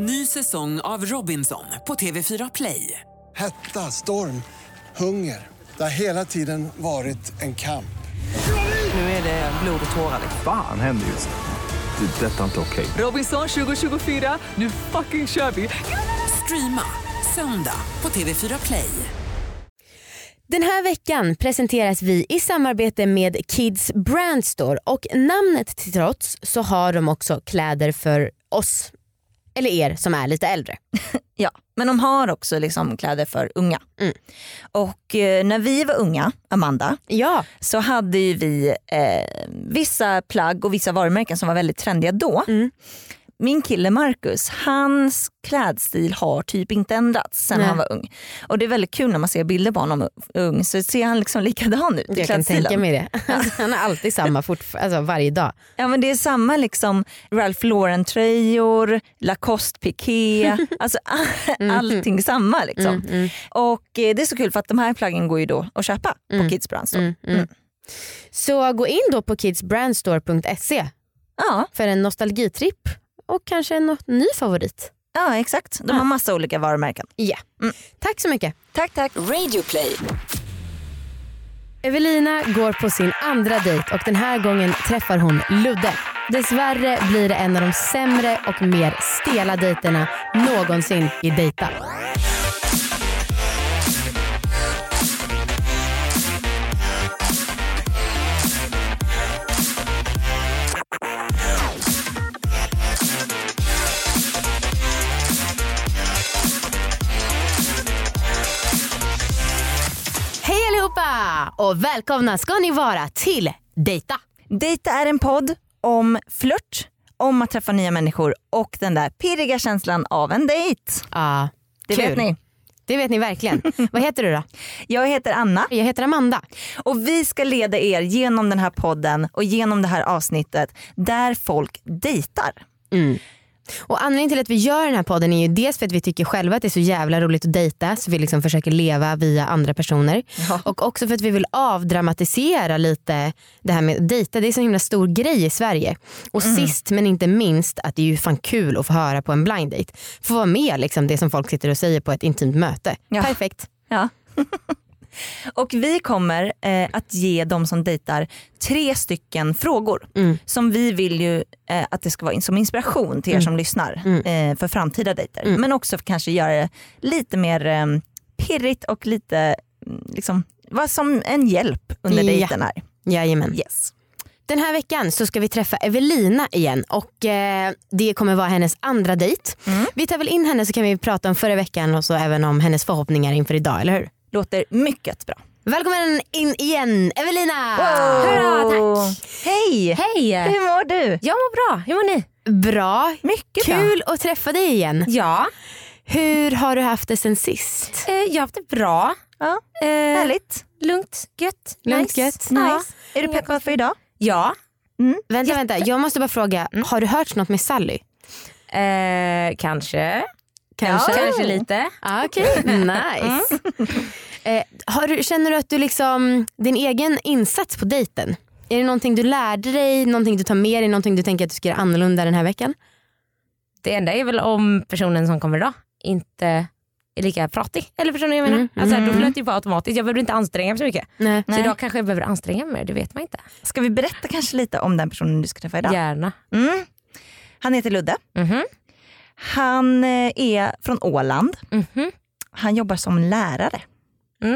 Ny säsong av Robinson på TV4 Play. Hetta, storm, hunger. Det har hela tiden varit en kamp. Nu är det blod och tårar. Fan händer just nu. Det. är Detta är inte okej. Robinson 2024, nu fucking kör vi! Streama söndag på TV4 Play. Den här veckan presenteras vi i samarbete med Kids Brand Store och namnet till trots så har de också kläder för oss, eller er som är lite äldre. Ja, men de har också liksom kläder för unga. Mm. Och eh, när vi var unga, Amanda, Ja, så hade vi eh, vissa plagg och vissa varumärken som var väldigt trendiga då. Mm. Min kille Marcus, hans klädstil har typ inte ändrats sen Nej. han var ung. Och det är väldigt kul när man ser bilder på honom ung så ser han liksom likadan ut i jag kan klädstilen. tänka mig det. Alltså, han är alltid samma alltså, varje dag. Ja men det är samma liksom Ralph Lauren tröjor, Lacoste piké, alltså allting samma liksom. Mm, mm, Och eh, det är så kul för att de här plaggen går ju då att köpa Mm. på Kids Brand Store. mm, mm. Så gå in då på kidsbrandstore.se Ja, för en nostalgitripp och kanske en no- ny favorit. ja exakt. De har massa olika varumärken. Ja. Mm. Tack så mycket. Tack tack. Radio Play. Evelina går på sin andra dejt och den här gången träffar hon Ludde. Dessvärre blir det en av de sämre och mer stela dejterna någonsin i Dejta. Allihopa och välkomna ska ni vara till Dejta. Dejta är en podd om flört, om att träffa nya människor och den där pirriga känslan av en dejt. Ja, Det kul. vet ni. Det vet ni verkligen. Vad heter du då? Jag heter Anna Jag heter Amanda. och vi ska leda er genom den här podden och genom det här avsnittet där folk dejtar. Mm. Och Anledningen till att vi gör den här podden är ju dels för att vi tycker själva att det är så jävla roligt att dejta så vi liksom försöker leva via andra personer. Ja. Och också för att vi vill avdramatisera lite det här med att dejta. Det är så himla stor grej i Sverige. Och Mm. sist men inte minst att det är ju fan kul att få höra på en blind date. Få vara med liksom det som folk sitter och säger på ett intimt möte. Ja. Perfekt. Ja. och vi kommer eh, att ge de som dejtar tre stycken frågor Mm. som vi vill ju eh, att det ska vara in- som inspiration till er Mm. som lyssnar Mm. eh, för framtida dejter. Mm. Men också kanske göra det lite mer eh, pirrigt och lite liksom, vara som en hjälp under Ja. dejten här. Jajamän. Yes. Den här veckan så ska vi träffa Evelina igen och eh, det kommer vara hennes andra dejt. Mm. Vi tar väl in henne så kan vi prata om förra veckan och så även om hennes förhoppningar inför idag, eller hur? Låter mycket bra. Välkommen in igen Evelina! Hurra, Hej! Hej! Hur mår du? Jag mår bra, hur mår ni? Bra, Mycket bra. kul att träffa dig igen. Ja, Hur har du haft det sen sist? eh, jag har haft det bra. Ja, Eh, härligt. lugnt, gött, Lugnt, nice. gött. Ja. Nice. Är du peppad för idag? Ja. Vänta, vänta, jag måste bara fråga, har du hört något med Sally? Eh, kanske. Kanske? Kanske lite. Ah, Okej, nice. Eh, har du, känner du att du liksom, din egen insats på dejten, är det någonting du lärde dig, någonting du tar med dig, någonting du tänker att du ska göra annorlunda den här veckan? Det enda är väl om personen som kommer idag inte är lika pratig. Eller förstår ni vad jag menar? Mm, Alltså, mm. Då flöt det ju på automatiskt. Jag behöver inte anstränga mig så mycket. Nej. Så idag kanske jag behöver anstränga mig mer, det vet man inte. Ska vi berätta kanske lite om den personen du ska träffa idag? Gärna. Mm. Han heter Ludde. Mhm. Han eh, är från Åland. Mhm. Han jobbar som lärare.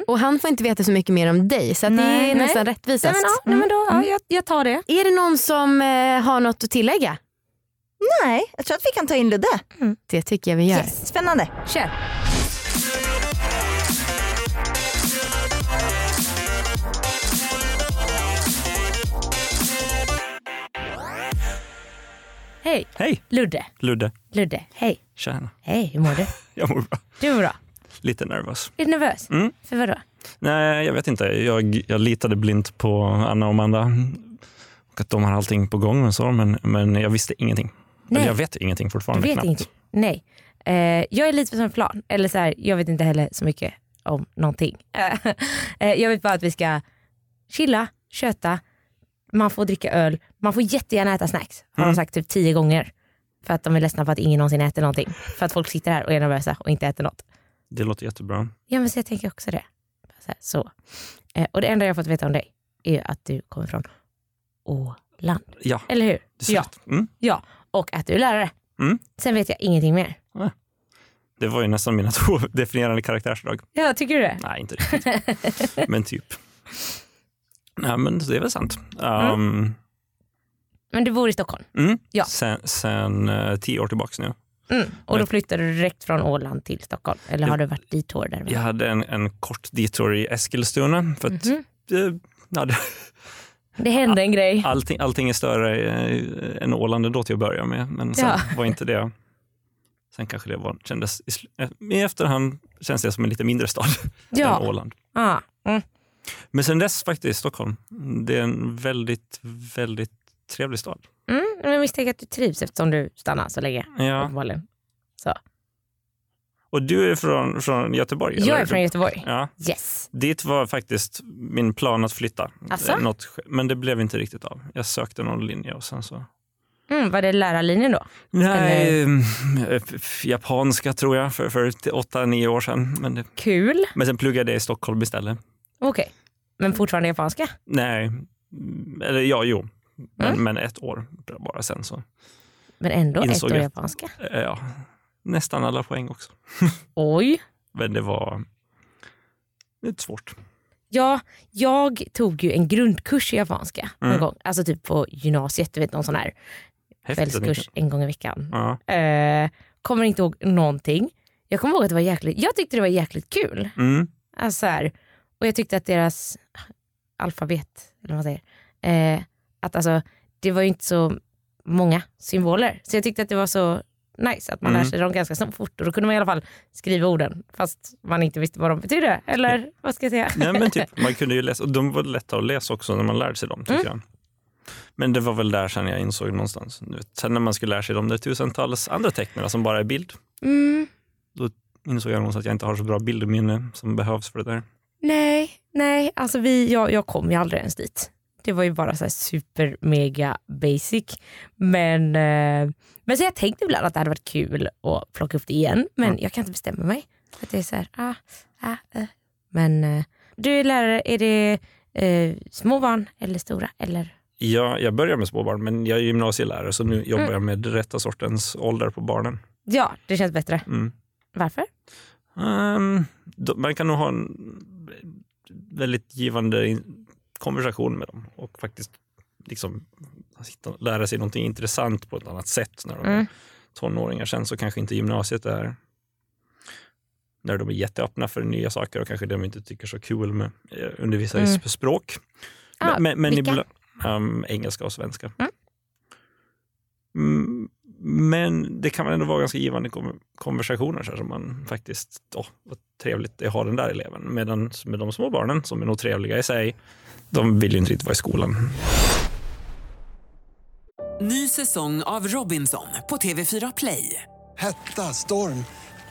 Och han får inte veta så mycket mer om dig så att det Nej, är nej. nästan Nej, rättvisast. men, ja, nej, men då, ja, jag, jag tar det. Är det någon som eh, har något att tillägga? Nej, jag tror att vi kan ta in Ludde. Det tycker jag vi gör. Yes. Spännande. Kör. Hej, Hej, Ludde. Ludde. Ludde, hej. Tjena. Hej, hur mår du? Jag mår bra. Du mår bra. Lite nervös. Är du nervös? Mm. För vadå? Nej, jag vet inte. Jag, jag litade blint på Anna och Amanda. Och att de har allting på gång och så, men, men jag visste ingenting. Nej. Eller jag vet ingenting Du fortfarande. vet knappt. ingenting? Nej. Eh, jag är lite som en plan. Eller så här, jag vet inte heller så mycket om någonting. Eh, jag vet bara att vi ska chilla, köta, man får dricka öl, man får jättegärna äta snacks. Har Mm. de sagt typ tio gånger. För att de är ledsna på att ingen någonsin äter någonting. För att folk sitter här och är nervösa och inte äter något. Det låter jättebra. Ja men så jag tänker också det. Så. här, så. Eh, och det enda jag har fått veta om dig är att du kommer från Åland. Ja, Eller hur? Ja. Mm. ja. Och att du är lärare. Mm. Sen vet jag ingenting mer. Det var ju nästan mina två definierande karaktärsdrag. Ja, tycker du det? Nej, inte riktigt. men typ. Nej, men det är väl sant. Um, Men du bor i Stockholm. mm. Ja. Sen, sen eh, tio år tillbaka nu. Mm. Och då flyttade du direkt från Åland till Stockholm? Eller har du varit dit år där? Jag hade en, en kort detour i Eskilstuna. För att, eh, ja, det, Det hände en grej. allting, allting är större eh, än Åland då till att börja med. Men sen Ja. var inte det... Sen kanske det var, kändes... I, eh, I efterhand känns det som en lite mindre stad Ja. än Åland. Ah. Mm. Men sen dess faktiskt Stockholm. Det är en väldigt, väldigt trevlig stad. Mm. men Jag misstänker att du trivs eftersom du stannar så länge. Ja. uppenbarligen. Så. Och du är från, från Göteborg? Jag eller? är från Göteborg. Ja, Yes. dit var faktiskt min plan att flytta. Eh, Något, men det blev inte riktigt av. Jag sökte någon linje och sen så... Mm, var det lärarlinjen då? Nej, eh, f- japanska tror jag för, för t- åtta, nio år sedan. Men, det, Kul. men sen pluggade jag i Stockholm istället. Okej. Men fortfarande japanska? Nej, eller ja, jo. Men, Mm. men ett år bara sen så. Men ändå ett år jag. japanska? eh, Ja, nästan alla poäng också. Oj. Men det var lite svårt. Ja, jag tog ju en grundkurs i japanska någon Mm. gång. Alltså typ på gymnasiet, du vet någon sån här Häftigt. kvällskurs en gång i veckan. Ja. Eh, kommer inte ihåg någonting. Jag kommer ihåg att det var jäkligt, jag tyckte det var jäkligt kul. Mm. Alltså så här, och jag tyckte att deras alfabet, eller vad man säger, eh, att alltså det var ju inte så många symboler. Så jag tyckte att det var så nice att man Mm. lär sig dem ganska snabbt fort och då kunde man i alla fall skriva orden fast man inte visste vad de betydde. Eller vad ska jag säga? Nej, men typ, man kunde ju läsa, och de var lätta att läsa också när man lärde sig dem. Tycker Mm. jag. Men det var väl där sen jag insåg någonstans. Sen när man skulle lära sig de där tusentals andra tecknen som bara är bild, Mm, insåg jag någonstans att jag inte har så bra bildminne som behövs för det där. nej, nej, alltså vi, jag, jag kom ju aldrig ens dit. Det var ju bara så här super mega basic. Men, eh, men så jag tänkte ibland att det hade varit kul att plocka upp det igen. Men Mm. jag kan inte bestämma mig. För att det är så här, ah, ah, eh. Men eh, du är lärare, är det eh, små barn eller stora? Eller? Ja, jag börjar med småbarn, men jag är gymnasielärare så nu jobbar Mm. jag med rätta sortens ålder på barnen. Ja, det känns bättre. Mm. Varför? Då, man kan nog ha en väldigt givande konversation med dem och faktiskt liksom lära sig någonting intressant på ett annat sätt när de Mm. är tonåringar. Sen så kanske inte gymnasiet är när de är jätteöppna för nya saker och kanske de inte tycker så kul med eh, undervisa i Mm. sp- språk. Ah, men men vilka? ibland, ehm, engelska och svenska. Mm. Men det kan väl ändå vara ganska givande konversationer så här, som man faktiskt, åh vad trevligt det är att ha den där eleven. Medan med de små barnen, som är nog trevliga i sig, de vill ju inte riktigt vara i skolan. Ny säsong av Robinson på TV4 Play. Hetta, storm,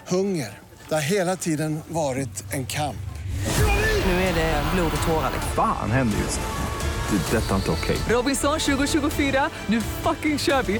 hunger. Det har hela tiden varit en kamp. Nu är det blod och tårar. Fan händer just. Det. är Detta är inte okej. Robinson 2024, nu fucking kör vi!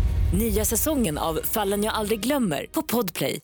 Nya säsongen av Fallen jag aldrig glömmer på Podplay.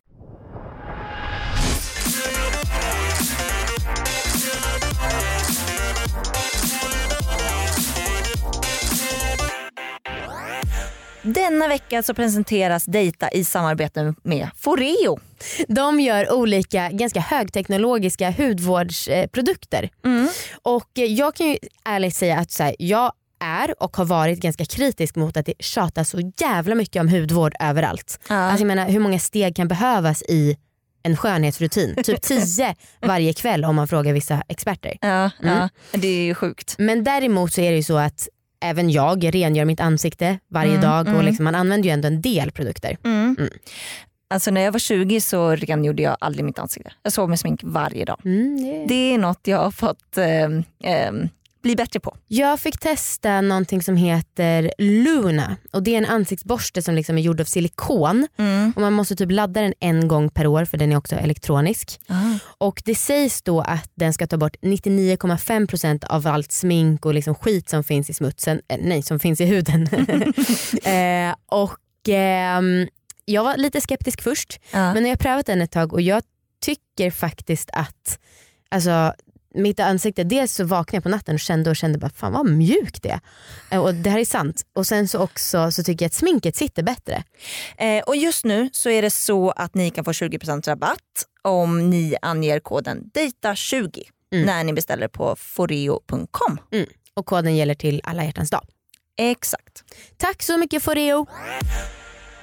Denna vecka så presenteras Dejta i samarbete med Foreo. De gör olika ganska högteknologiska hudvårdsprodukter. Mm. Och jag kan ju ärligt säga att så här, jag är och har varit ganska kritisk mot att det tjatas så jävla mycket om hudvård överallt. Alltså jag menar hur många steg kan behövas i en skönhetsrutin? Typ tio varje kväll om man frågar vissa experter. Ja, Mm. ja, det är ju sjukt. Men däremot så är det ju så att även jag rengör mitt ansikte varje Mm, dag och mm. liksom, man använder ju ändå en del produkter. Mm. Mm. Alltså när jag var 20 så rengjorde jag aldrig mitt ansikte. Jag sov med smink varje dag. Mm, det... Det är något jag har fått ehm, ehm, bli bättre på. Jag fick testa någonting som heter Luna och det är en ansiktsborste som liksom är gjord av silikon Mm. och man måste typ ladda den en gång per år för den är också elektronisk. Ah. Och det sägs då att den ska ta bort 99,5% av allt smink och liksom skit som finns i smutsen, eh, nej som finns i huden. eh, och ehm, Jag var lite skeptisk först Ja. men när jag prövat den ett tag och jag tycker faktiskt att alltså, mitt ansikte, dels så vaknade jag på natten och kände och kände bara fan vad mjukt det är. Eh, Och det här är sant. Och sen så också så tycker jag att sminket sitter bättre. Eh, och just nu så är det så att ni kan få 20% rabatt om ni anger koden DATA20 Mm. när ni beställer på foreo.com. Och koden gäller till alla hjärtans dag. Exakt. Tack så mycket Foreo.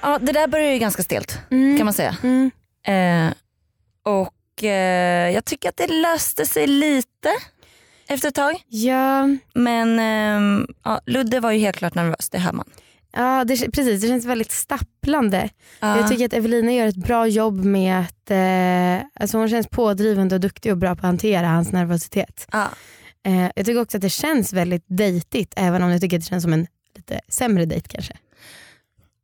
Ja, det där börjar ju ganska stelt Mm. kan man säga. Mm. Eh, och eh, jag tycker att det löste sig lite efter ett tag. Ja, Men ehm, ja, Ludde var ju helt klart nervös, det hör man. ja det, precis. Det känns väldigt stapplande. Ja. Jag tycker att Evelina gör ett bra jobb med att eh, alltså hon känns pådrivande och duktig och bra på att hantera hans nervositet. Ja. Eh, jag tycker också att det känns väldigt dejtigt även om jag tycker att det känns som en lite sämre dejt kanske.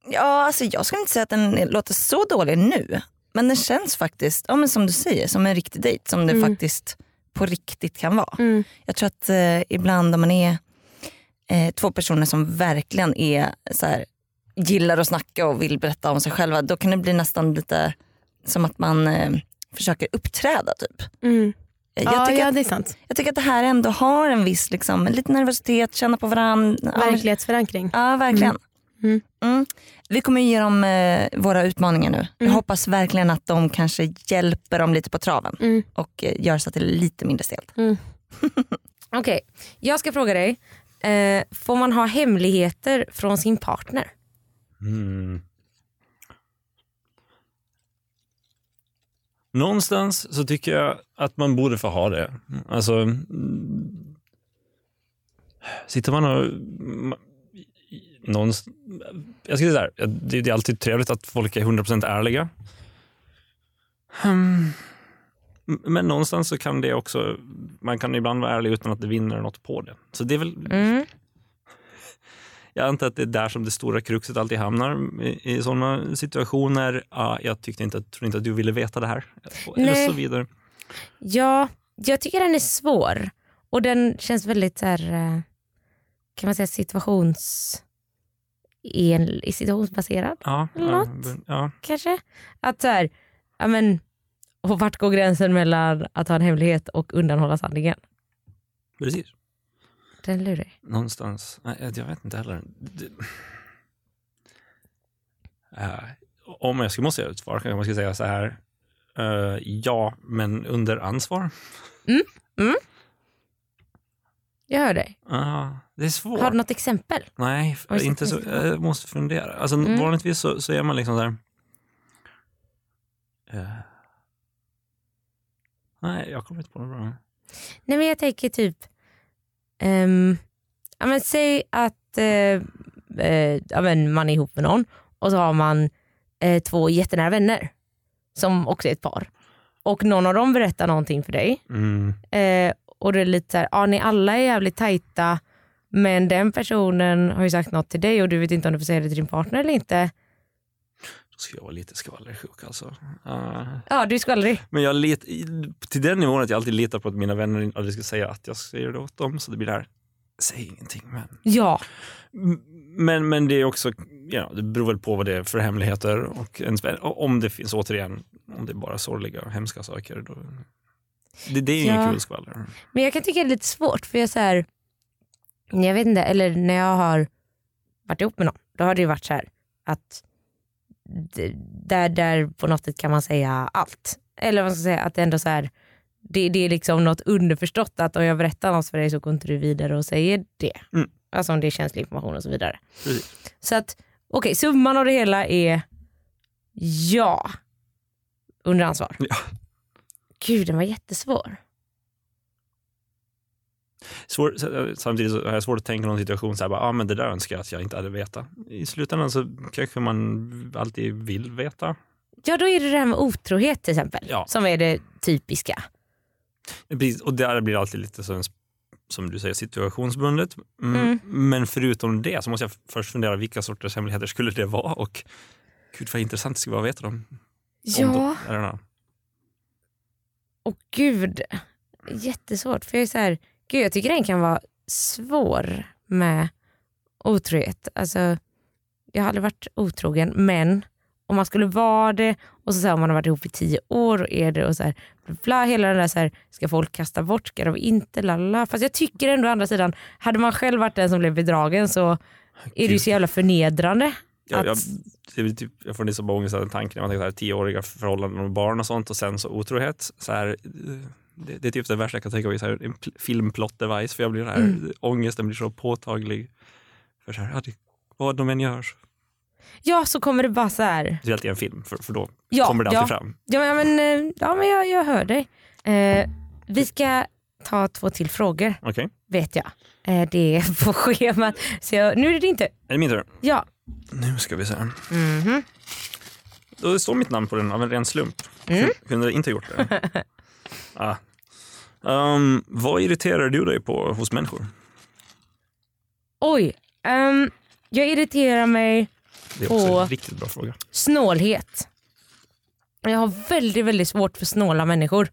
Ja, alltså jag skulle inte säga att den låter så dålig nu. Men den känns faktiskt, ja, men som du säger, som en riktig dejt. Som det Mm. faktiskt på riktigt kan vara. Mm. Jag tror att eh, ibland om man är eh, två personer som verkligen är så här, gillar att snacka och vill berätta om sig själva. Då kan det bli nästan lite som att man eh, försöker uppträda typ. Mm. Jag, Ja, tycker ja det är sant. jag tycker att det här ändå har en viss liksom, lite nervositet, känna på varandra. Verklighetsförankring. Ja, verkligen. Mm. Mm. Vi kommer ge dem eh, våra utmaningar nu. Jag Mm. hoppas verkligen att de kanske hjälper dem lite på traven Mm. och eh, gör så att det är lite mindre stelt. Okej, jag ska fråga dig. Eh, får man ha hemligheter från sin partner? Mm. Någonstans så tycker jag att man borde få ha det. Alltså, mm, sitter man och... Någonst, jag skulle säga så här, det, det är alltid trevligt att folk är 100% ärliga. Hmm. Men någonstans så kan det också, man kan ibland vara ärlig utan att det vinner något på det. Så det är väl, Mm. jag antar att det är där som det stora kruxet alltid hamnar i, i sådana situationer. Ja, jag tyckte inte, tror inte att du ville veta det här. Eller Nej. så vidare. Ja, jag tycker den är svår och den känns väldigt så här, eh, kan man säga situations... En, situationsbaserad Ja, Eller något? ja. kanske. Att så här, ja men, och vart går gränsen mellan att ha en hemlighet och undanhålla sanningen? precis. Den är lurig. Någonstans. Nej, jag vet inte heller. Det... Eh, om jag skulle måste göra ett svar kanske man ska säga så här. eh, ja, men under ansvar. Jag hör dig. Ja, det är svårt. Har du något exempel? Nej, inte så. Jag måste fundera. Alltså, Mm. Vanligtvis så, så är man liksom så här... Eh, nej, jag kommer inte på något bra. Nej men jag tänker typ, ehm, ja, men säg att eh, eh, ja, men man är ihop med någon och så har man två jättenära vänner som också är ett par. Och någon av dem berättar någonting för dig Mm. Och det är lite så här, ja ni alla är jävligt tajta men den personen har ju sagt något till dig och du vet inte om du får säga det till din partner eller inte. Då ska jag vara lite skvallersjuk alltså. Eh, Ja du ska aldrig. men jag lit, i- till den nivån att jag alltid litar på att mina vänner aldrig ska säga att jag säger det åt dem. Så det blir det här, säg ingenting. Men, Ja. Men, men det är också, ja, det beror väl på vad det är för hemligheter. Och vän- och om det finns, återigen, om det är bara sorgliga och hemska saker. Då, det, det är ingen Ja. kul skvaller. Men jag kan tycka det är lite svårt för jag så här, jag vet inte, eller när jag har varit ihop med någon, då har det ju varit så här att där, där på något sätt kan man säga allt. Eller vad ska säga, att det ändå så här, det, det är liksom något underförstått att om jag berättar något för dig så går inte du vidare och säger det. Mm. Alltså om det är känslig information och så vidare. Precis. Så att okej, summan av det hela är ja. Under ansvar. Ja. Gud den var jättesvår. Svår, samtidigt så har jag svårt att tänka någon situation så här, bara, ah, men det där önskar jag att jag inte hade vetat. I slutändan så kanske man alltid vill veta. Ja då är det det här med otrohet till exempel Ja. som är det typiska. Precis, och där blir det alltid lite så, som du säger situationsbundet. Mm. Mm. Men förutom det så måste jag först fundera vilka sorters hemligheter skulle det vara och gud vad intressant det skulle vara att veta dem. Om Ja, de, don't know och gud. Jättesvårt. För jag är så här, gud jag tycker den kan vara svår med otrohet. Alltså, jag har aldrig varit otrogen men om man skulle vara det och så, så här, om man har varit ihop i tio år och är det och så här, bla, bla, hela den där så här, ska folk kasta bort, ska de inte, lalla. Fast jag tycker ändå å andra sidan, hade man själv varit den som blev bedragen så är det ju så jävla förnedrande. Jag, jag, är typ, jag får bara ångest av tanken när man tänker så här, tioåriga förhållanden och barn och sånt och sen så otrohet. Så här, eh, det, det är typ det värsta jag kan tänka mig, så här, en pl- filmplot device för jag blir här, Mm. ångesten blir så påtaglig. För så här, ja, det, vad de än gör, ja så kommer det bara så här. speciellt i en film, för, för då Ja, kommer det alltid ja. fram. Ja men, eh, ja, men jag, jag hör dig. Eh, vi ska ta två till frågor Okej, vet jag. Eh, det är på schemat. Så jag, nu är det din tur. är det min tur? Ja. Nu ska vi se. Mhm. Då står mitt namn på den av en ren slump. Mm. Kunde inte gjort det. ah. um, vad irriterar du dig på hos människor? Oj. ehm, jag irriterar mig Det är också på en riktigt bra fråga. snålhet. Jag har väldigt, väldigt svårt för snåla människor.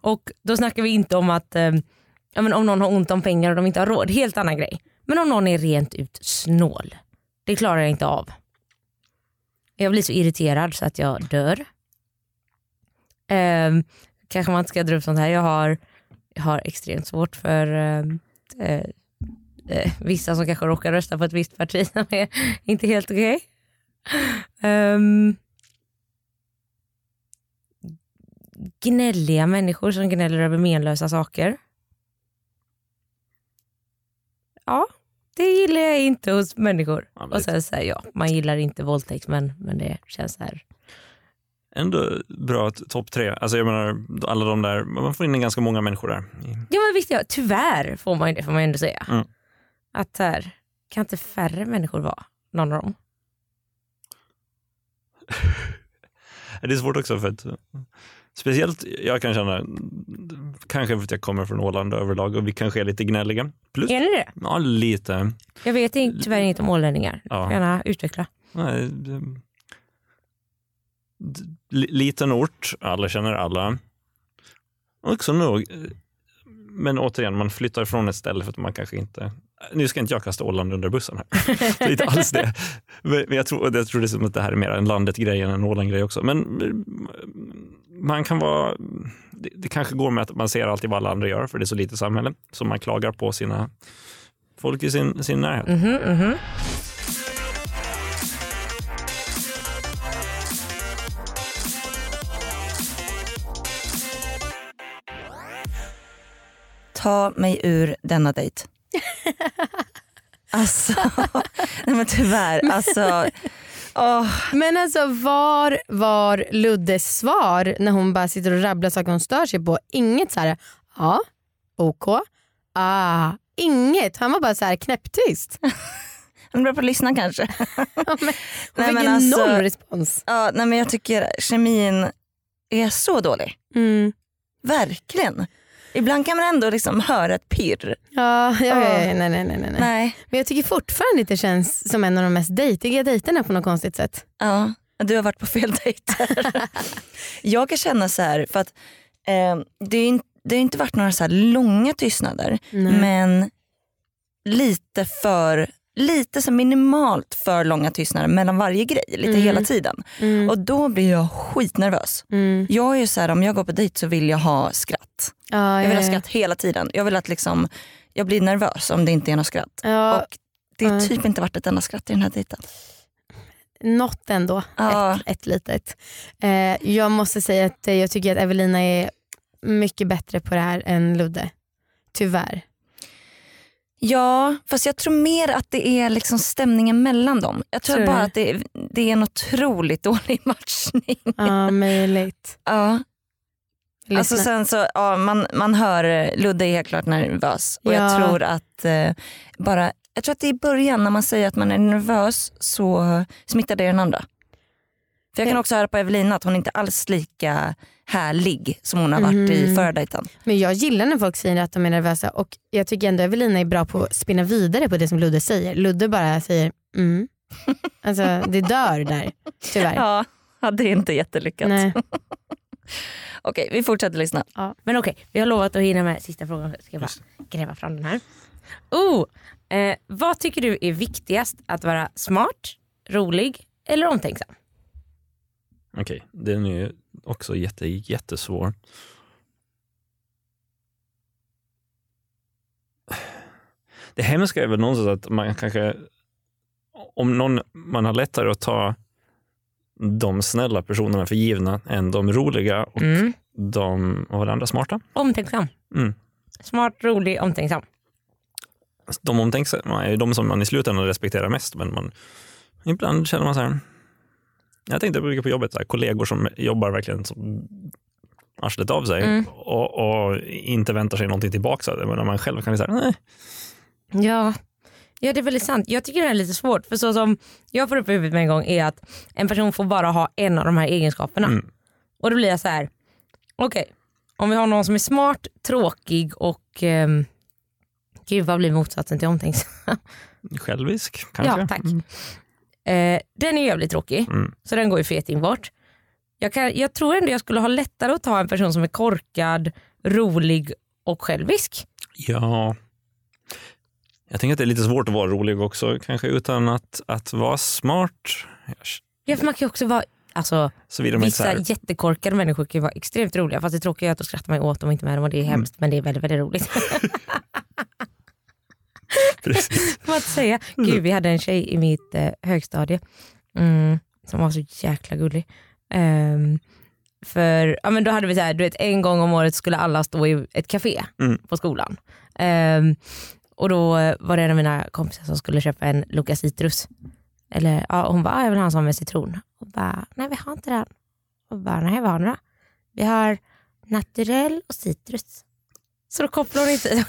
Och då snackar vi inte om att ja, men om någon har ont om pengar och de inte har råd. Helt annan grej. Men om någon är rent ut snål. Det klarar jag inte av. Jag blir så irriterad så att jag dör. Eh, kanske man inte ska dra upp sånt här. Jag har, jag har extremt svårt för ehm, eh, eh, vissa som kanske råkar rösta på ett visst parti som är inte helt okej. Ehm, gnälliga människor som gnäller över menlösa saker. Ja, det gillar jag inte hos människor. Ja, men Och sen så här, ja, man gillar inte våldtäktsmän men det känns så här. Ändå bra t- topp tre. Alltså jag menar, alla de där, man får in ganska många människor där. Ja men visst ja, tyvärr får man ju det får man ändå säga. Mm. Att här, kan inte färre människor vara någon av dem? Det är svårt också för att Speciellt jag kan känna, kanske för att jag kommer från Åland överlag och vi kanske är lite gnälliga. Plus, Är ni det? ja lite. Jag vet tyvärr inget om ålänningar. Ja. Gärna utveckla. Nej, liten ort, alla känner alla. Också nog, men återigen, man flyttar ifrån ett ställe för att man kanske inte... Nu ska inte jag kasta Åland under bussen här. Det är inte alls det. Men jag tror, jag tror det är som att det här är mer en landet-grej än en Åland-grej också. Men mm, man kan vara... Det, det kanske går med att man ser alltid vad alla andra gör, för det är så lite samhälle. Så man klagar på sina folk i sin, sin närhet. Mhm, mhm. Ta mig ur denna dejt. Alltså, nej men tyvärr. Alltså, åh, Men alltså var var Luddes svar när hon bara sitter och rabblar saker hon stör sig på? Inget så här, ja, ok, ah, inget. Han var bara så här knäpptyst. han bra på att lyssna kanske. Ja, men, hon Nej, fick men alltså- noll respons. Ja, nej men jag tycker kemin är så dålig. Mm. Verkligen. Ibland kan man ändå liksom höra ett pirr. Ja, ja, ja, Ja. nej, nej, nej, nej. Nej. Men jag tycker fortfarande att det känns som en av de mest dejtiga dejterna på något konstigt sätt. Ja, du har varit på fel dejter. jag kan känna så här, för att eh, det, är, in- det har inte varit några så här långa tystnader Nej. men lite för lite så minimalt för långa tystnader mellan varje grej, lite Mm. hela tiden. Mm. Och då blir jag skitnervös. Mm. Jag är ju så här, om jag går på dejt så vill jag ha skratt. Ja, Jag vill ja, ha ja. skratt hela tiden. Jag vill att liksom, jag blir nervös om det inte är något skratt. Ja, Och det har typ inte varit ett enda skratt i den här dejten. något ändå. Ja. Ett, ett litet. Eh, jag måste säga att jag tycker att Evelina är mycket bättre på det här än Ludde. Tyvärr. Ja, fast jag tror mer att det är liksom stämningen mellan dem. Jag tror, Tror bara att det är, det är en otroligt dålig matchning. Ja, möjligt. Ja. Lyssna. Alltså sen så, ja, man, man hör eh, Ludde är helt klart nervös och Ja. jag tror att eh, bara, jag tror att i början när man säger att man är nervös så smittar det den andra. För jag kan Ja. också höra på Evelina att hon inte alls lika härlig som hon har varit i Mhm. förra dejten. Men jag gillar när folk säger att de är nervösa och jag tycker ändå Evelina är bra på att spinna vidare på det som Ludde säger. Ludde bara säger mm. Alltså det dör där tyvärr. Ja, ja, det är inte jättelyckat. Nej. Okej, vi fortsätter lyssna. Men okej, vi har lovat att hinna med sista frågan. Ska jag bara gräva fram den här. Oh, eh, vad tycker du är viktigast? Att vara smart, rolig eller omtänksam? Okej, den är ju också jätte, jättesvår. Det hemska är väl någonstans att man kanske, om någon, man har lättare att ta de snälla personerna för givna än de roliga och Mm. de, vad var det andra, smarta? Omtänksam. Mm. Smart, rolig, omtänksam. De omtänksamma är de som man i slutändan respekterar mest, men man, ibland känner man så här, jag tänkte brukar på jobbet, så här, kollegor som jobbar verkligen som arslet av sig Mm. och, och inte väntar sig någonting tillbaka men när man själv kan säga, nej, Ja. ja, det är väldigt sant. Jag tycker det är lite svårt. För så som jag får upp i huvudet med en gång är att en person får bara ha en av de här egenskaperna. Mm. Och då blir jag så här. okej, om vi har någon som är smart, tråkig och um, Gud vad blir motsatsen till omtänksam? självisk kanske. Ja, tack. Mm. Eh, den är jävligt tråkig, Mm. så den går ju feting bort. Jag, kan, jag tror ändå jag skulle ha lättare att ta en person som är korkad, rolig och självisk. Ja. Jag tänker att det är lite svårt att vara rolig också, kanske utan att, att vara smart. Ja, för man kan ju också vara, alltså, vissa här, jättekorkade människor kan ju vara extremt roliga fast det tråkiga är att då skrattar man åt dem och inte med dem och det är hemskt men det är väldigt, väldigt roligt. man inte säga. Gud vi hade en tjej i mitt eh, högstadie mm, som var så jäkla gullig. Ehm, för ja, men då hade vi så här, du vet, en gång om året skulle alla stå i ett café Mm. på skolan. Ehm, och då var det en av mina kompisar som skulle köpa en Luca citrus. Eller, ja, hon bara, "Ah, jag vill ha en sån med citron. Och bara, nej vi har inte den. Och bara, nej vad har ni då? Vi har naturell och citrus. Så då kopplar hon inte.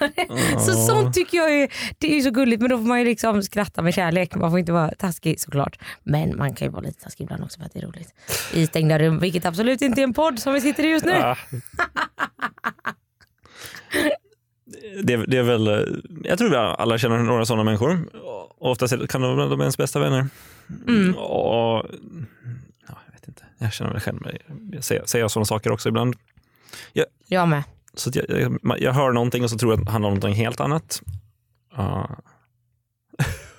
så Åh. sånt tycker jag är, det är ju så gulligt men då får man ju liksom skratta med kärlek. Man får inte vara taskig såklart. Men man kan ju vara lite taskig ibland också för att det är roligt. I stängda rum, vilket absolut inte är en podd som vi sitter i just nu. Ah. Det, det är väl, eh, jag tror vi alla känner några sådana människor. Och Oftast kan de vara ens bästa vänner. Mm. Och, ja, jag vet inte, jag känner väl själv, jag säger, säger sådana saker också ibland. Jag med. Så att jag, jag, jag hör någonting och så tror jag att det handlar om någonting helt annat. Ja.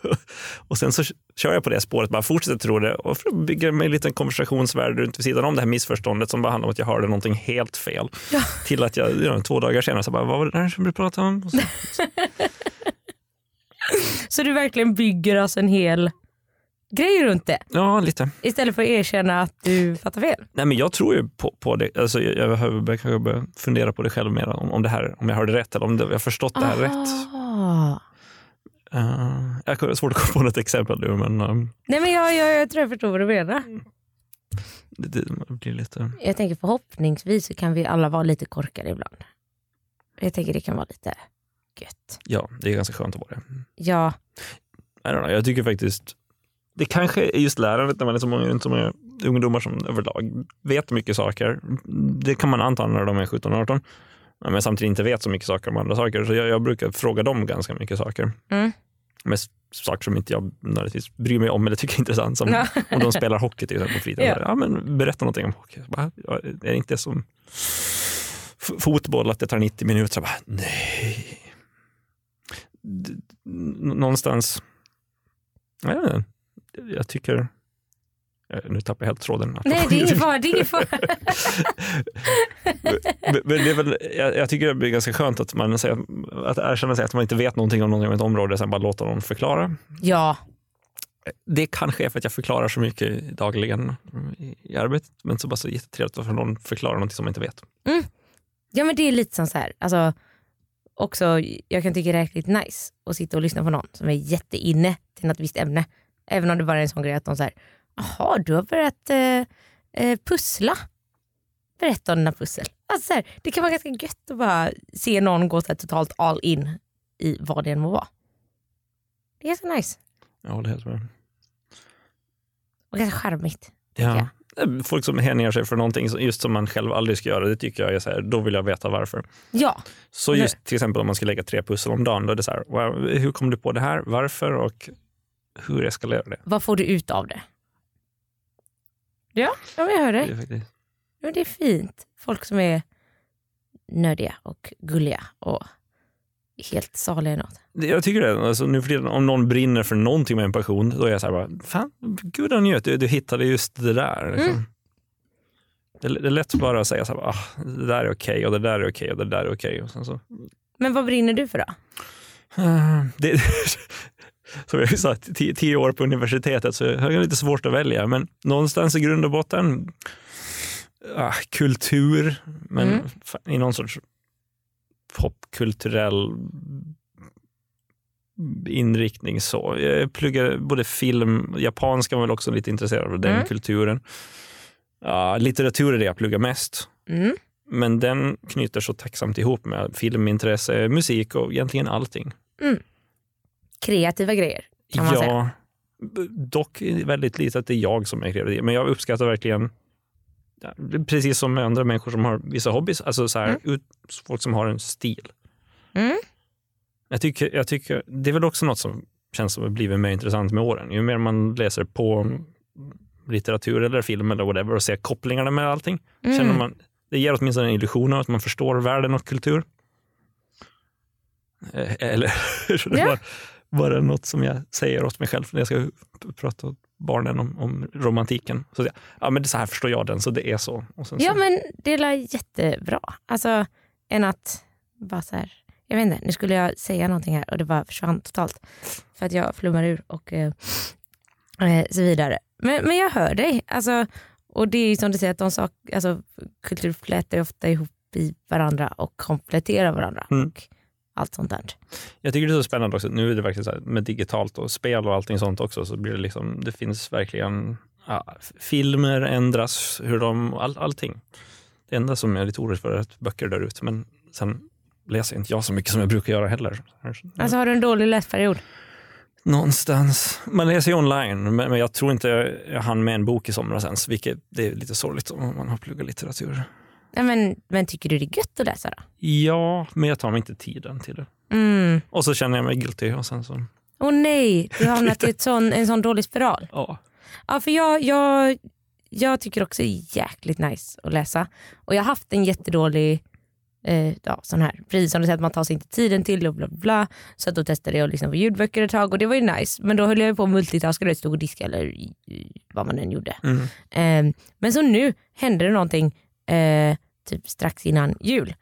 och sen så kör jag på det spåret, bara fortsätter tro det och bygga mig en liten konversationsvärld runt vid sidan om det här missförståndet som bara handlar om att jag hörde någonting helt fel. Ja. Till att jag you know, två dagar senare så bara, vad var det där som du pratade om? Och så, Så du verkligen bygger alltså en hel grej runt det ja, lite. istället för att erkänna att du fattar fel. Nej, men jag tror ju på, på det. Alltså, jag, jag behöver kanske börja fundera på det själv mer, om, om, det här, om jag hörde rätt eller om det, jag har förstått det här rätt. Ah. Uh, jag har svårt att komma på något exempel nu, men um, Nej men jag, jag, jag tror jag förstår vad du menar. det, det blir lite... Jag tänker förhoppningsvis så kan vi alla vara lite korkade ibland. Jag tänker det kan vara lite gött. Ja, det är ganska skönt att vara det. Ja, I don't know, jag tycker faktiskt, det kanske är just lärandet när man är så många, så många ungdomar som överlag vet mycket saker. Det kan man anta när de är 17-18. Men samtidigt inte vet så mycket saker om andra saker. Så jag, jag brukar fråga dem ganska mycket saker. Mm. Mest saker som inte jag nödvändigtvis bryr mig om eller tycker är intressant. Som Ja. om de spelar hockey till exempel på fritiden. Ja. Ja. men berätta någonting om hockey. Bara, är det inte som fotboll att det tar 90 minuter? Jag bara, nej. D- Någonstans, jag, vet inte. Jag tycker, eh, nu tappar jag helt tråden. nej det är ingen fara. Det är ingen fara. men, det är väl, jag, jag tycker det blir ganska skönt att man säger, att erkänna sig att man inte vet någonting om ett område, sen bara låta någon förklara. Ja, Det kanske är för att jag förklarar så mycket dagligen i, arbetet, men så bara så jättetrevligt att någon förklarar någonting som man inte vet. ja men det är lite som så här. Alltså, också, jag kan tycka det är riktigt nice att sitta och lyssna på någon som är jätteinne till något visst ämne. Även om det bara är en sån grej att de säger jaha du har börjat eh, eh, pussla. berätta om dina pussel. Alltså så här, det kan vara ganska gött att bara se någon gå så totalt all in i vad det än må vara. Det är ganska nice Jag håller helt med. och ganska charmigt. Ja. jag. Folk som hänger sig för någonting just som man själv aldrig ska göra, det tycker jag är så här, då vill jag veta varför. Ja, Så just till exempel om man ska lägga tre pussel om dagen, då är det så här, hur kom du på det här, varför och hur eskalerar det? vad får du ut av det? Ja, ja jag hör det det. är faktiskt... Ja, det är fint. Folk som är nördiga och gulliga och helt saliga i något. Det- Jag tycker det. Alltså, nu för tiden, om någon brinner för någonting med en passion, då är jag så här bara, fan, gud vad njöt, du, du hittade just det där. Liksom. Mm. Det, det är lätt bara att säga så här, ah, det där är okej och det där är okej och det där är okej. Och sen så, Men vad brinner du för då? Ah, det, som jag sa, tio, tio år på universitetet så jag har lite svårt att välja. Men någonstans i grund och botten, ah, kultur, men Mm. i någon sorts popkulturell inriktning. så. Jag pluggar både film, japanska var väl också lite intresserad av den Mm. kulturen. Ja, litteratur är det jag pluggar mest. Mm. Men den knyter så tacksamt ihop med filmintresse, musik och egentligen allting. Kreativa grejer kan man ja, säga. dock väldigt lite att det är jag som är kreativ. Men jag uppskattar verkligen, precis som med andra människor som har vissa hobbys, alltså så här, Mm. folk som har en stil. Mm. Jag tycker, jag tycker, det är väl också något som känns som har blivit mer intressant med åren. Ju mer man läser på litteratur eller film eller whatever och ser kopplingarna med allting, Mm. känner man, det ger åtminstone en illusion av att man förstår världen och kultur. Eh, Eller Ja. Var bara något som jag säger åt mig själv när jag ska prata åt barnen om, om romantiken. Så jag, ja, men det är så här förstår jag den, så det är så. Sen Ja så men det är jättebra. Alltså än att bara så här, jag vet inte, nu skulle jag säga någonting här och det bara försvann totalt. För att jag flummar ur och eh, eh, så vidare. Men, men jag hör dig. Alltså, och det är ju som du säger, att de sak, alltså, kultur flätar ofta ihop i varandra och kompletterar varandra. Mm. Och allt sånt där. Jag tycker det är så spännande också. Nu är det verkligen så här, med digitalt och spel och allting sånt också, så blir det liksom, det finns verkligen, ja, filmer ändras, hur de, all, allting. Det enda som jag är lite orolig för är att böcker dör ut, men sen läser inte jag så mycket som jag brukar göra heller. Alltså har du en dålig läsperiod? Någonstans. Man läser ju online, men men jag tror inte jag hann med en bok i somras ens, vilket det är lite sorgligt om man har pluggat litteratur. Nej, men, men tycker du det är gött att läsa då? Ja, men jag tar mig inte tiden till det. Mm. Och så känner jag mig guilty och sen så, Åh nej, du har hamnat i ett sån, en sån dålig spiral. ja. Ja, för jag, jag, jag tycker också det är jäkligt nice att läsa. Och jag har haft en jättedålig eh, ja, sån här, precis som du säger att man tar sig inte tiden till det och bla bla, bla. Så att då testade jag att lyssna på ljudböcker ett tag och det var ju nice. Men då höll jag på att multitaska, du vet, stod och diska eller vad man än gjorde. Mm. Eh, men så nu hände det någonting eh, typ strax innan jul.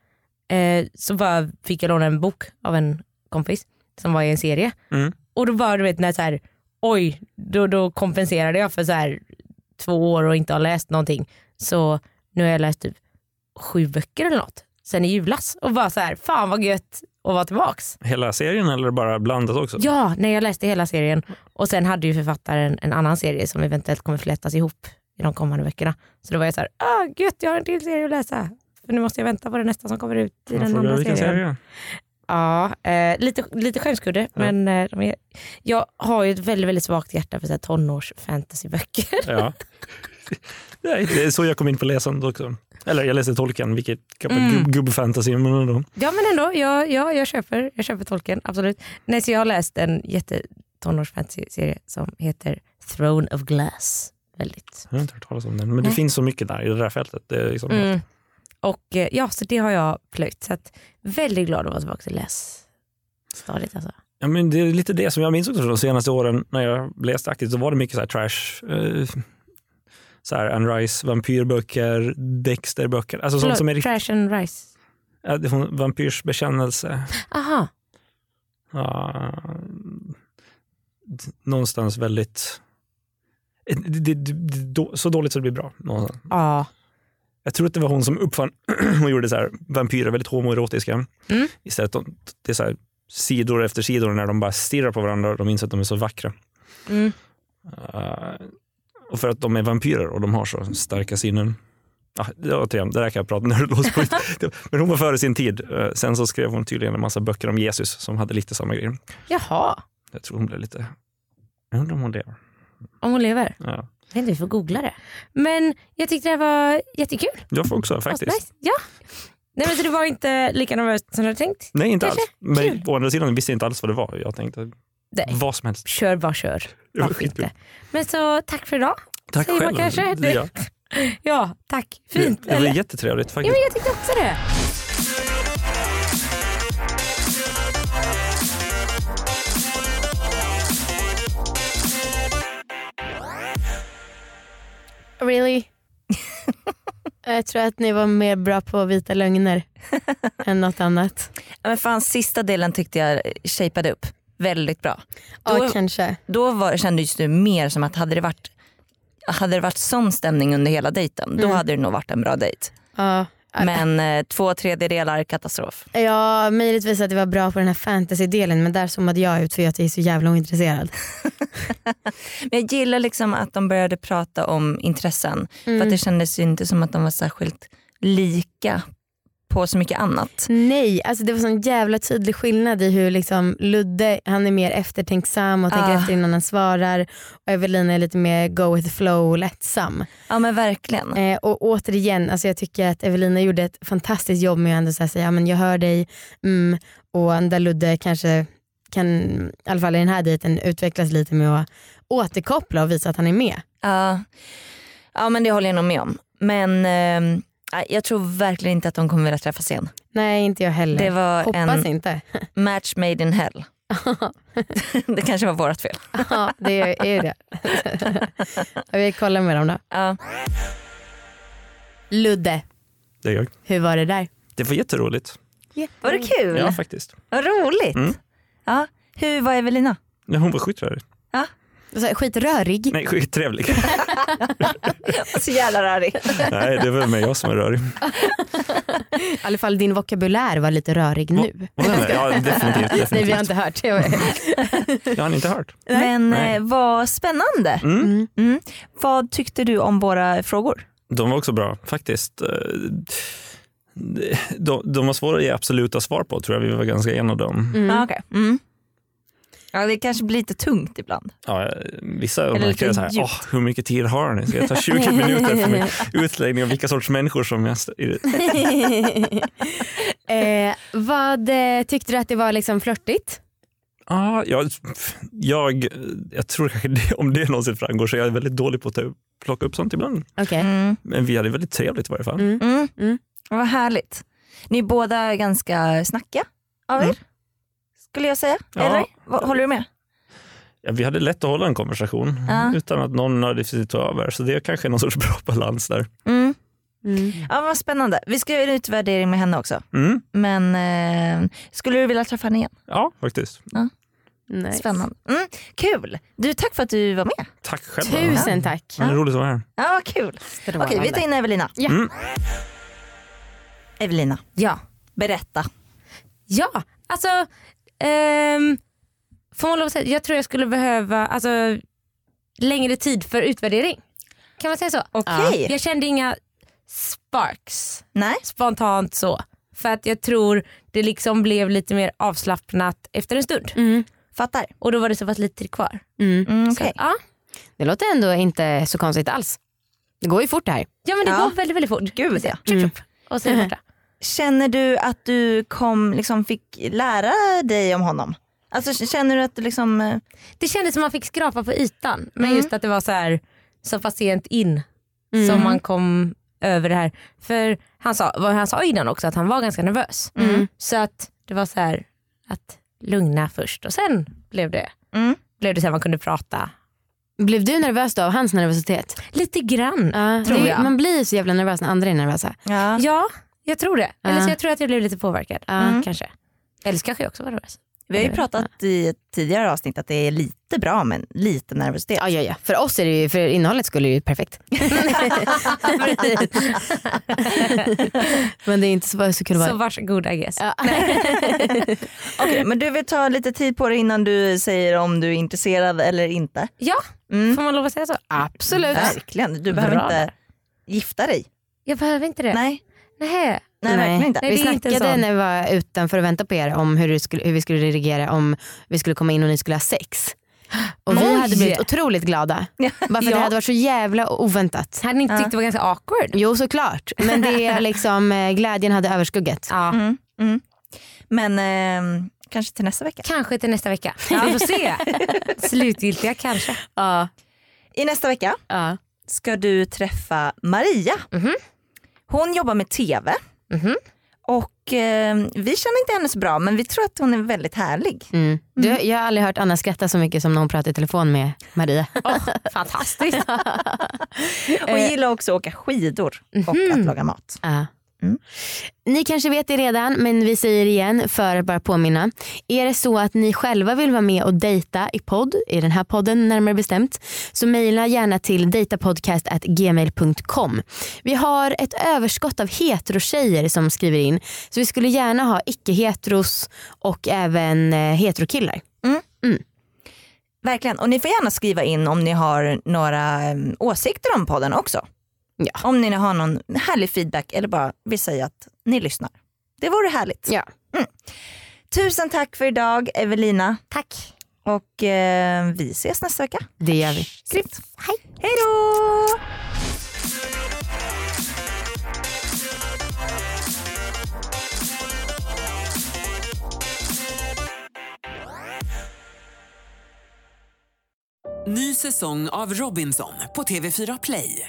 Eh, så bara fick jag låna en bok av en kompis som var i en serie. Mm. Och då var du vet när så här, oj, då, då kompenserade jag för så här två år och inte har läst någonting. Så nu har jag läst typ sju böcker eller något sen i julas. Och bara så här, fan vad gött att vara tillbaks. Hela serien eller bara blandat också? Ja, när jag läste hela serien. Och sen hade ju författaren en annan serie som eventuellt kommer flätas ihop i de kommande veckorna. Så då var jag så här, ah, gött jag har en till serie att läsa. För nu måste jag vänta på det nästa som kommer ut i den andra serien. serie? Ja, eh, lite, lite skämskudde. Men eh, de är, jag har ju ett väldigt, väldigt svagt hjärta för så här tonårs fantasyböcker. Ja. Nej, det är så jag kom in på läsandet också. Eller jag läste Tolkien, vilket kan vara Mm. gubb, gubbfantasy. Men ändå. Ja men ändå, ja, ja, jag, köper, jag köper tolken. Absolut. Nej, så jag har läst en jättetonårs fantasy-serie som heter Throne of Glass. Väldigt. Jag har inte hört talas om den. Men det Nej. finns så mycket där i det där fältet. Det liksom Mm. Och eh, ja, så det har jag plöjt. Så att, väldigt glad att vara tillbaka till lässtadiet. Alltså. Ja, men det är lite det som jag minns också från de senaste åren när jag läste aktivt. Så var det mycket så här trash. Eh, så här Anne Rice, vampyrböcker, Dexter-böcker. Alltså sånt Förlåt, som är riktigt. Trash and Rice. Ja, det hon- Vampyrs bekännelse. Aha. Ja, någonstans väldigt... Det, det, det, så dåligt så det blir bra. Ja. Jag tror att det var hon som uppfann och gjorde så här, vampyrer väldigt homoerotiska. Mm. Istället de, det är så här, sidor efter sidor när de bara stirrar på varandra och de inser att de är så vackra. Mm. Uh, och för att de är vampyrer och de har så starka sinnen. Ja, det, återigen, det där kan jag prata nördlås på. Men hon var före sin tid. Eh, Sen så skrev hon tydligen en massa böcker om Jesus som hade lite samma grejer. Jaha, Jag tror hon blev lite... Jag undrar om hon lever. Om hon lever. Ja. Jag vet inte, vi får googla det. Men jag tyckte det var jättekul. Jag får också faktiskt. Asnice. Ja. Nej, men så det var inte lika nervöst som du hade tänkt? Nej, inte Kanske. alls. Men Kul. å andra sidan visste jag inte alls vad det var. Jag tänkte Nej. vad som helst. Kör bara kör. Varför inte? Men så tack för idag. Tack Säger man själv. kanske? Ja. Ja, tack. Fint. Det, det var eller? jättetrevligt Ja, faktiskt. men jag tyckte också det. Really? jag tror att ni var mer bra på vita lögner än något annat. Ja, Men fan, sista delen tyckte jag shapeade upp väldigt bra. Ja, Då, kanske. då var, kändes det mer som att hade det varit hade det varit sån stämning under hela dejten, då Mm. hade det nog varit en bra dejt. Ja, Men eh, två tredjedelar katastrof. ja, möjligtvis att det var bra på den här fantasy-delen men där zoomade jag ut för att jag är så jävla ointresserad. Men jag gillar liksom att de började prata om intressen. För Mm. att det kändes ju inte som att de var särskilt lika på så mycket annat. Nej, alltså det var sån jävla tydlig skillnad i hur liksom Ludde han är mer eftertänksam och tänker Ah. efter innan han svarar och Evelina är lite mer go with the flow och lättsam. Ja men verkligen. Eh, och återigen, alltså jag tycker att Evelina gjorde ett fantastiskt jobb med att ändå så säga ja, men jag hör dig mm, och där Ludde kanske kan, i alla fall i den här dejten, utvecklas lite med att återkoppla och visa att han är med. Ja. ja men det håller jag nog med om. Men eh, jag tror verkligen inte att de kommer vilja träffas igen. Nej inte jag heller. Det var Hoppas en inte. match made in hell. det kanske var vårt fel. ja det är är det. jag vill kolla med dem då. Ja. Ludde, Det, är jag. hur var det där? det var jätteroligt. Var det kul? Ja, faktiskt. Vad roligt. Mm. Ja. Hur var Evelina? Ja, hon var skitrörig. Här, Skitrörig? Nej, skittrevlig. Så jävla rörig. Nej, det var med jag som är rörig. I alla fall din vokabulär var lite rörig nu. Vad är det? Ja, definitivt. definitivt. Nej vi har inte hört. Jag har inte hört. Men Nej. eh, vad spännande. Mm. Mm. Vad tyckte du om våra frågor? De var också bra faktiskt. Eh, De, de var svåra att ge absoluta svar på tror jag. Vi var ganska eniga om. Mm. Ja, okej. mm. Ja, det kanske blir lite tungt ibland. Ja, vissa märker så här, djupt. Åh, hur mycket tid har ni? Ska jag ta 20 minuter för min utläggning om vilka sorts människor som jag... eh, vad eh, tyckte du att det var liksom flörtigt? Ja, jag, jag, jag tror kanske det, om det någonsin framgår så är jag väldigt dålig på att ta upp- plocka upp sånt ibland. Okej. Mm. Men vi hade väldigt trevligt i varje fall. Mm. Mm. Mm. Vad härligt. Ni är båda ganska snackiga av er. Skulle jag säga. Ja. Eller? Håller du med? Ja, vi hade lätt att hålla en konversation Ja. utan att någon sitt ta över. Så det är kanske någon sorts bra balans där. Mm. Mm. Ja, vad spännande. Vi ska göra en utvärdering med henne också. Mm. Men eh, skulle du vilja träffa henne igen? Ja, faktiskt. Nice. Spännande. Mm. Kul. Du, tack för att du var med. Tack själv. Tusen tack. Ja. Det är roligt att vara här. Ja, vad kul. Okej, vi tar in Evelina. Ja. Mm. Evelina, Ja. berätta. Ja, alltså ehm, får man lov att säga, jag tror jag skulle behöva alltså, längre tid för utvärdering. Kan man säga så? Okej. Jag kände inga sparks Nej. spontant så. För att jag tror det liksom blev lite mer avslappnat efter en stund. Mm. Fattar. Och då var det så pass lite tid kvar. Mm. Mm, Så, okej. ja. Det låter ändå inte så konstigt alls. Det går ju fort det här. ja men det Ja. går väldigt väldigt fort. Gud, ja. Tjup, tjup. Och så är det borta. Känner du att du kom, liksom, fick lära dig om honom? Alltså, känner du att du liksom... eh, Det kändes som man fick skrapa på ytan. Men Mm. just att det var så här så pass sent in Mm. som man kom över det här. För han sa, vad han sa innan också att han var ganska nervös. Mm. Så att det var så här att lugna först och sen blev det, Mm. blev det så här man kunde prata. Blev du nervös då av hans nervositet? Lite grann. Ja, Tror jag. Man blir så jävla nervös när andra är nervösa. Ja. Ja, jag tror det. Eller så jag tror att jag blev lite påverkad. Mm. Kanske. Eller så kanske jag också var nervös. Vi har ju pratat i ett tidigare avsnitt att det är lite bra men lite nervositet. Ja, ja, ja. För oss är det ju, för innehållet skulle det ju perfekt. Men det är inte så, så kul att Så vara. varsågod I guess. Ja. Okej, men du vill ta lite tid på dig innan du säger om du är intresserad eller inte. Ja, Mm. får man lov att säga så? Absolut. Verkligen, du behöver Bra inte gifta dig. Jag behöver inte det. Nej, Nej. nej, verkligen inte. Nej, vi inte snackade sån. när vi var utanför och väntade på er om hur, skulle, hur vi skulle reagera om vi skulle komma in och ni skulle ha sex. Och vi hade blivit otroligt glada. Bara för att det Ja. hade varit så jävla oväntat. Hade ni inte tyckt det var ganska awkward? Jo såklart, men det är liksom, eh, glädjen hade överskuggat. Ja. Mm, mm. Men eh, kanske till nästa vecka. Kanske till nästa vecka. Vi får se. Slutgiltiga kanske. Ja. I nästa vecka Ja. ska du träffa Maria. Mhm. Hon jobbar med TV. Mhm. Och eh, vi känner inte henne så bra men vi tror att hon är väldigt härlig. Mm. Du, jag har aldrig hört Anna skratta så mycket som när hon pratar i telefon med Maria. Fantastiskt. Hon gillar också att åka skidor och att laga mat. Ja. Mm. Ni kanske vet det redan men vi säger igen för att bara påminna. Är det så att ni själva vill vara med och dejta i podd, i den här podden närmare bestämt, så mejla gärna till datapodcast.gmail.com. Vi har ett överskott av heterotjejer som skriver in så vi skulle gärna ha icke-heteros och även eh, heterokillar. Verkligen. Och ni får gärna skriva in om ni har några eh, åsikter om podden också. Ja. Om ni har någon härlig feedback eller bara vill säga att ni lyssnar. Det vore härligt. Ja. Tusen tack för idag Evelina. Tack. Och eh, vi ses nästa vecka. Det gör vi. Grymt. Hej. Hej då! Ny säsong av Robinson på TV4 Play.